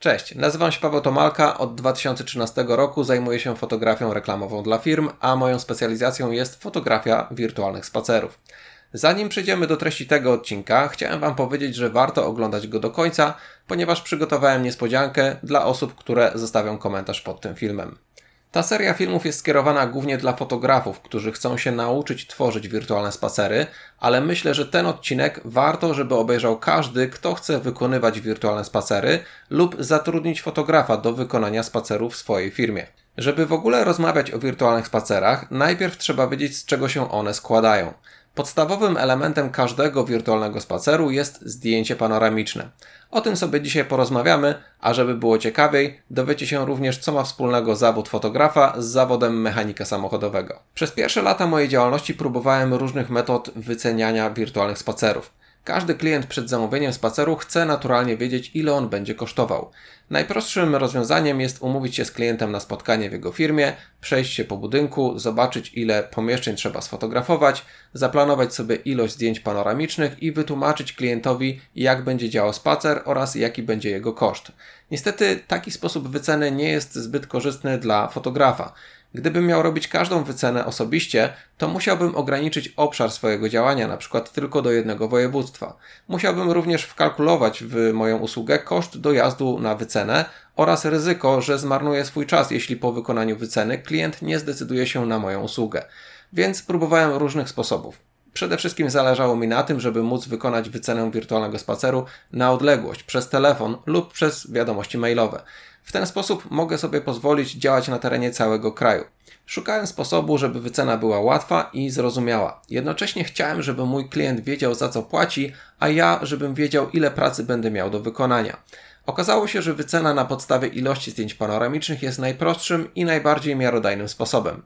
Cześć, nazywam się Paweł Tomalka. Od 2013 roku zajmuję się fotografią reklamową dla firm, a moją specjalizacją jest fotografia wirtualnych spacerów. Zanim przejdziemy do treści tego odcinka, chciałem Wam powiedzieć, że warto oglądać go do końca, ponieważ przygotowałem niespodziankę dla osób, które zostawią komentarz pod tym filmem. Ta seria filmów jest skierowana głównie dla fotografów, którzy chcą się nauczyć tworzyć wirtualne spacery, ale myślę, że ten odcinek warto, żeby obejrzał każdy, kto chce wykonywać wirtualne spacery lub zatrudnić fotografa do wykonania spacerów w swojej firmie. Żeby w ogóle rozmawiać o wirtualnych spacerach, najpierw trzeba wiedzieć, z czego się one składają. Podstawowym elementem każdego wirtualnego spaceru jest zdjęcie panoramiczne. O tym sobie dzisiaj porozmawiamy, a żeby było ciekawiej, dowiecie się również, co ma wspólnego zawód fotografa z zawodem mechanika samochodowego. Przez pierwsze lata mojej działalności próbowałem różnych metod wyceniania wirtualnych spacerów. Każdy klient przed zamówieniem spaceru chce naturalnie wiedzieć, ile on będzie kosztował. Najprostszym rozwiązaniem jest umówić się z klientem na spotkanie w jego firmie, przejść się po budynku, zobaczyć ile pomieszczeń trzeba sfotografować, zaplanować sobie ilość zdjęć panoramicznych i wytłumaczyć klientowi, jak będzie działał spacer oraz jaki będzie jego koszt. Niestety taki sposób wyceny nie jest zbyt korzystny dla fotografa. Gdybym miał robić każdą wycenę osobiście, to musiałbym ograniczyć obszar swojego działania, na przykład tylko do jednego województwa. Musiałbym również wkalkulować w moją usługę koszt dojazdu na wycenę oraz ryzyko, że zmarnuję swój czas, jeśli po wykonaniu wyceny klient nie zdecyduje się na moją usługę. Więc próbowałem różnych sposobów. Przede wszystkim zależało mi na tym, żeby móc wykonać wycenę wirtualnego spaceru na odległość, przez telefon lub przez wiadomości mailowe. W ten sposób mogę sobie pozwolić działać na terenie całego kraju. Szukałem sposobu, żeby wycena była łatwa i zrozumiała. Jednocześnie chciałem, żeby mój klient wiedział za co płaci, a ja, żebym wiedział ile pracy będę miał do wykonania. Okazało się, że wycena na podstawie ilości zdjęć panoramicznych jest najprostszym i najbardziej miarodajnym sposobem.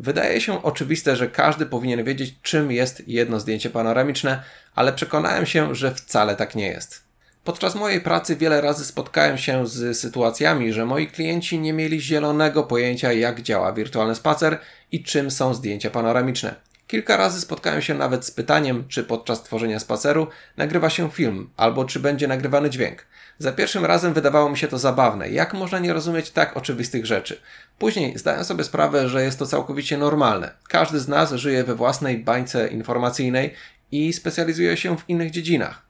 Wydaje się oczywiste, że każdy powinien wiedzieć, czym jest jedno zdjęcie panoramiczne, ale przekonałem się, że wcale tak nie jest. Podczas mojej pracy wiele razy spotkałem się z sytuacjami, że moi klienci nie mieli zielonego pojęcia, jak działa wirtualny spacer i czym są zdjęcia panoramiczne. Kilka razy spotkałem się nawet z pytaniem, czy podczas tworzenia spaceru nagrywa się film, albo czy będzie nagrywany dźwięk. Za pierwszym razem wydawało mi się to zabawne. Jak można nie rozumieć tak oczywistych rzeczy? Później zdałem sobie sprawę, że jest to całkowicie normalne. Każdy z nas żyje we własnej bańce informacyjnej i specjalizuje się w innych dziedzinach.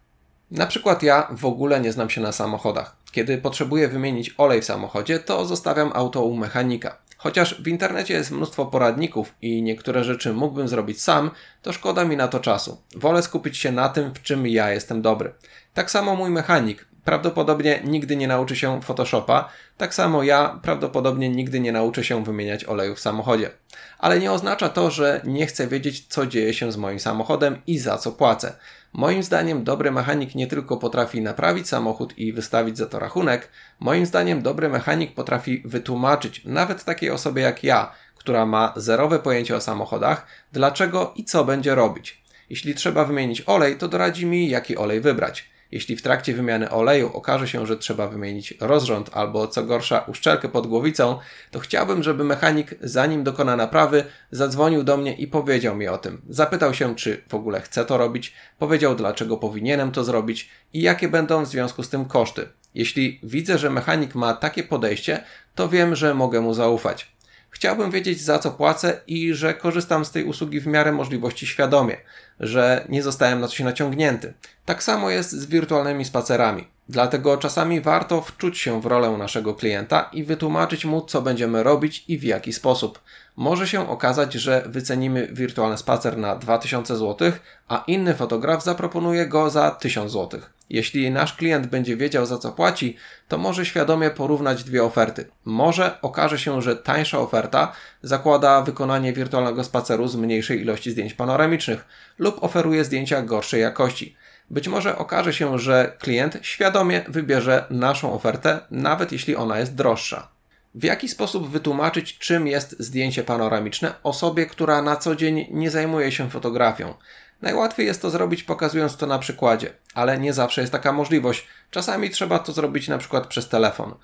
Na przykład ja w ogóle nie znam się na samochodach. Kiedy potrzebuję wymienić olej w samochodzie, to zostawiam auto u mechanika. Chociaż w internecie jest mnóstwo poradników i niektóre rzeczy mógłbym zrobić sam, to szkoda mi na to czasu. Wolę skupić się na tym, w czym ja jestem dobry. Tak samo mój mechanik prawdopodobnie nigdy nie nauczy się Photoshopa, tak samo ja prawdopodobnie nigdy nie nauczę się wymieniać oleju w samochodzie. Ale nie oznacza to, że nie chcę wiedzieć, co dzieje się z moim samochodem i za co płacę. Moim zdaniem dobry mechanik nie tylko potrafi naprawić samochód i wystawić za to rachunek, moim zdaniem dobry mechanik potrafi wytłumaczyć nawet takiej osobie jak ja, która ma zerowe pojęcie o samochodach, dlaczego i co będzie robić. Jeśli trzeba wymienić olej, to doradzi mi, jaki olej wybrać. Jeśli w trakcie wymiany oleju okaże się, że trzeba wymienić rozrząd albo co gorsza uszczelkę pod głowicą, to chciałbym, żeby mechanik zanim dokona naprawy zadzwonił do mnie i powiedział mi o tym. Zapytał się, czy w ogóle chce to robić, powiedział dlaczego powinienem to zrobić i jakie będą w związku z tym koszty. Jeśli widzę, że mechanik ma takie podejście, to wiem, że mogę mu zaufać. Chciałbym wiedzieć, za co płacę i że korzystam z tej usługi w miarę możliwości świadomie, że nie zostałem na coś naciągnięty. Tak samo jest z wirtualnymi spacerami. Dlatego czasami warto wczuć się w rolę naszego klienta i wytłumaczyć mu, co będziemy robić i w jaki sposób. Może się okazać, że wycenimy wirtualny spacer na 2000 zł, a inny fotograf zaproponuje go za 1000 zł. Jeśli nasz klient będzie wiedział za co płaci, to może świadomie porównać dwie oferty. Może okaże się, że tańsza oferta zakłada wykonanie wirtualnego spaceru z mniejszej ilości zdjęć panoramicznych lub oferuje zdjęcia gorszej jakości. Być może okaże się, że klient świadomie wybierze naszą ofertę, nawet jeśli ona jest droższa. W jaki sposób wytłumaczyć, czym jest zdjęcie panoramiczne osobie, która na co dzień nie zajmuje się fotografią? Najłatwiej jest to zrobić pokazując to na przykładzie, ale nie zawsze jest taka możliwość. Czasami trzeba to zrobić na przykład przez telefon.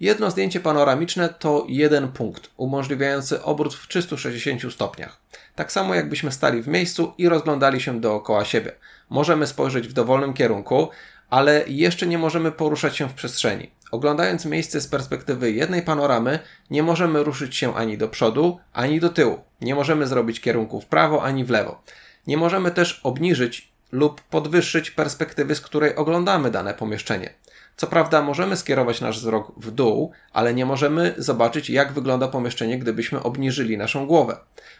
Jedno zdjęcie panoramiczne to jeden punkt, umożliwiający obrót w 360 stopniach. Tak samo jakbyśmy stali w miejscu i rozglądali się dookoła siebie. Możemy spojrzeć w dowolnym kierunku, ale jeszcze nie możemy poruszać się w przestrzeni. Oglądając miejsce z perspektywy jednej panoramy, nie możemy ruszyć się ani do przodu, ani do tyłu. Nie możemy zrobić kierunku w prawo ani w lewo. Nie możemy też obniżyć lub podwyższyć perspektywy, z której oglądamy dane pomieszczenie. Co prawda możemy skierować nasz wzrok w dół, ale nie możemy zobaczyć, jak wygląda pomieszczenie, gdybyśmy obniżyli naszą głowę.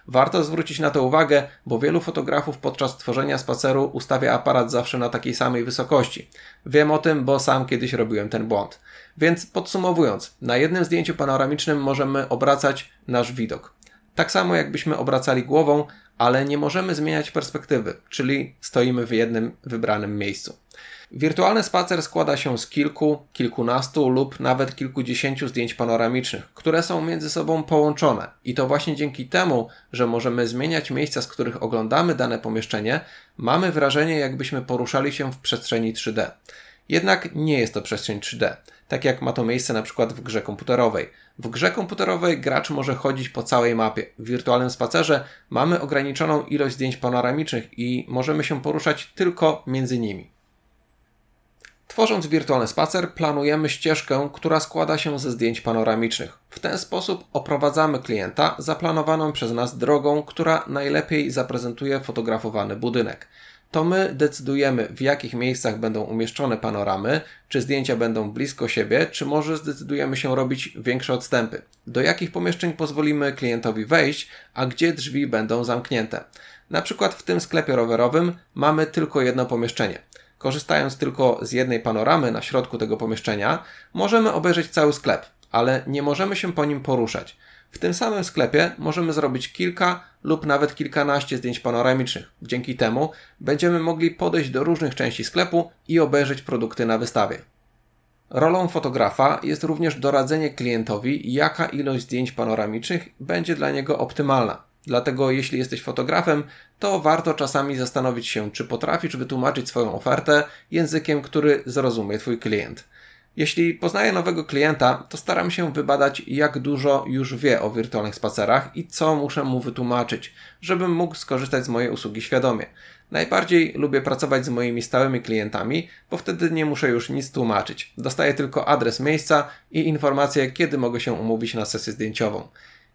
Warto zwrócić na to uwagę, bo wielu fotografów podczas tworzenia spaceru ustawia aparat zawsze na takiej samej wysokości. Wiem o tym, bo sam kiedyś robiłem ten błąd. Więc podsumowując, na jednym zdjęciu panoramicznym możemy obracać nasz widok. Tak samo jakbyśmy obracali głową, ale nie możemy zmieniać perspektywy, czyli stoimy w jednym wybranym miejscu. Wirtualny spacer składa się z kilku, kilkunastu lub nawet kilkudziesięciu zdjęć panoramicznych, które są między sobą połączone. I to właśnie dzięki temu, że możemy zmieniać miejsca, z których oglądamy dane pomieszczenie, mamy wrażenie, jakbyśmy poruszali się w przestrzeni 3D. Jednak nie jest to przestrzeń 3D, tak jak ma to miejsce na przykład w grze komputerowej. W grze komputerowej gracz może chodzić po całej mapie. W wirtualnym spacerze mamy ograniczoną ilość zdjęć panoramicznych i możemy się poruszać tylko między nimi. Tworząc wirtualny spacer, planujemy ścieżkę, która składa się ze zdjęć panoramicznych. W ten sposób oprowadzamy klienta zaplanowaną przez nas drogą, która najlepiej zaprezentuje fotografowany budynek. To my decydujemy, w jakich miejscach będą umieszczone panoramy, czy zdjęcia będą blisko siebie, czy może zdecydujemy się robić większe odstępy. Do jakich pomieszczeń pozwolimy klientowi wejść, a gdzie drzwi będą zamknięte. Na przykład w tym sklepie rowerowym mamy tylko jedno pomieszczenie. Korzystając tylko z jednej panoramy na środku tego pomieszczenia, możemy obejrzeć cały sklep, ale nie możemy się po nim poruszać. W tym samym sklepie możemy zrobić kilka lub nawet kilkanaście zdjęć panoramicznych. Dzięki temu będziemy mogli podejść do różnych części sklepu i obejrzeć produkty na wystawie. Rolą fotografa jest również doradzenie klientowi, jaka ilość zdjęć panoramicznych będzie dla niego optymalna. Dlatego jeśli jesteś fotografem, to warto czasami zastanowić się, czy potrafisz wytłumaczyć swoją ofertę językiem, który zrozumie Twój klient. Jeśli poznaję nowego klienta, to staram się wybadać, jak dużo już wie o wirtualnych spacerach i co muszę mu wytłumaczyć, żebym mógł skorzystać z mojej usługi świadomie. Najbardziej lubię pracować z moimi stałymi klientami, bo wtedy nie muszę już nic tłumaczyć. Dostaję tylko adres miejsca i informację, kiedy mogę się umówić na sesję zdjęciową.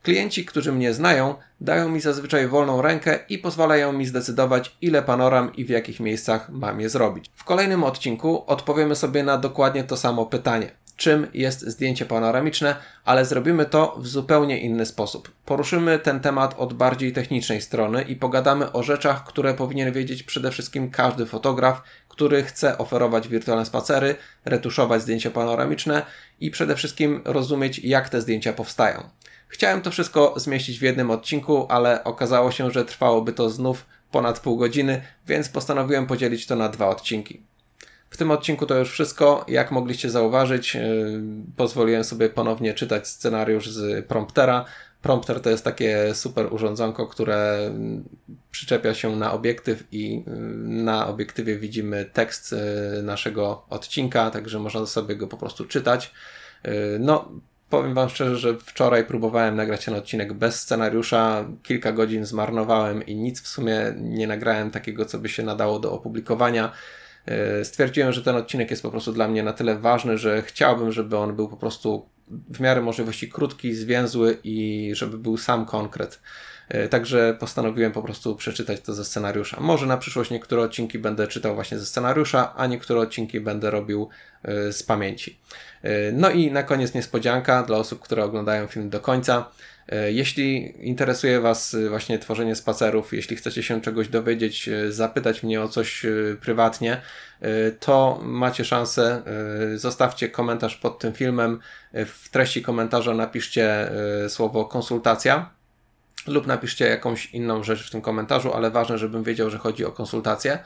Klienci, którzy mnie znają, dają mi zazwyczaj wolną rękę i pozwalają mi zdecydować, ile panoram i w jakich miejscach mam je zrobić. W kolejnym odcinku odpowiemy sobie na dokładnie to samo pytanie. Czym jest zdjęcie panoramiczne, ale zrobimy to w zupełnie inny sposób. Poruszymy ten temat od bardziej technicznej strony i pogadamy o rzeczach, które powinien wiedzieć przede wszystkim każdy fotograf, który chce oferować wirtualne spacery, retuszować zdjęcia panoramiczne i przede wszystkim rozumieć, jak te zdjęcia powstają. Chciałem to wszystko zmieścić w jednym odcinku, ale okazało się, że trwałoby to znów ponad pół godziny, więc postanowiłem podzielić to na dwa odcinki. W tym odcinku to już wszystko. Jak mogliście zauważyć, yy, pozwoliłem sobie ponownie czytać scenariusz z promptera. Prompter to jest takie super urządzonko, które mm, przyczepia się na obiektyw i yy, na obiektywie widzimy tekst yy, naszego odcinka, także można sobie go po prostu czytać. No, Powiem Wam szczerze, że wczoraj próbowałem nagrać ten odcinek bez scenariusza, kilka godzin zmarnowałem i nic w sumie nie nagrałem takiego, co by się nadało do opublikowania. E, stwierdziłem, że ten odcinek jest po prostu dla mnie na tyle ważny, że chciałbym, żeby on był po prostu w miarę możliwości krótki, zwięzły i żeby był sam konkret. E, także postanowiłem po prostu przeczytać to ze scenariusza. Może na przyszłość niektóre odcinki będę czytał właśnie ze scenariusza, a niektóre odcinki będę robił e, z pamięci. E, no i na koniec niespodzianka dla osób, które oglądają film do końca. Jeśli interesuje Was właśnie tworzenie spacerów, jeśli chcecie się czegoś dowiedzieć, zapytać mnie o coś prywatnie, to macie szansę. Zostawcie komentarz pod tym filmem. W treści komentarza napiszcie słowo konsultacja lub napiszcie jakąś inną rzecz w tym komentarzu, ale ważne, żebym wiedział, że chodzi o konsultację.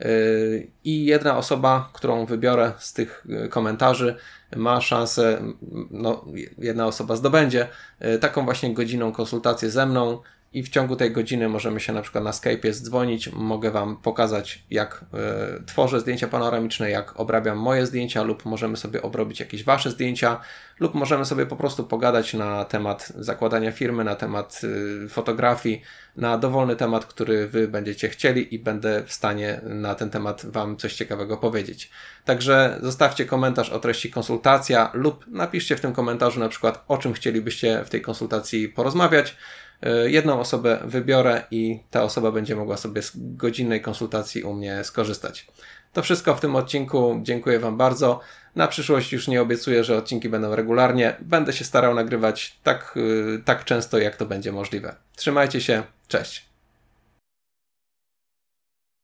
Yy, I jedna osoba, którą wybiorę z tych yy, komentarzy, ma szansę, no, jedna osoba zdobędzie yy, taką właśnie godziną konsultację ze mną i w ciągu tej godziny możemy się na przykład na Skype'ie zdzwonić, mogę Wam pokazać jak y, tworzę zdjęcia panoramiczne, jak obrabiam moje zdjęcia lub możemy sobie obrobić jakieś Wasze zdjęcia lub możemy sobie po prostu pogadać na temat zakładania firmy, na temat y, fotografii, na dowolny temat, który Wy będziecie chcieli i będę w stanie na ten temat Wam coś ciekawego powiedzieć. Także zostawcie komentarz o treści konsultacja lub napiszcie w tym komentarzu na przykład o czym chcielibyście w tej konsultacji porozmawiać. Y, jedną osobę wybiorę i ta osoba będzie mogła sobie z godzinnej konsultacji u mnie skorzystać. To wszystko w tym odcinku. Dziękuję Wam bardzo. Na przyszłość już nie obiecuję, że odcinki będą regularnie. Będę się starał nagrywać tak, y, tak często, jak to będzie możliwe. Trzymajcie się. Cześć.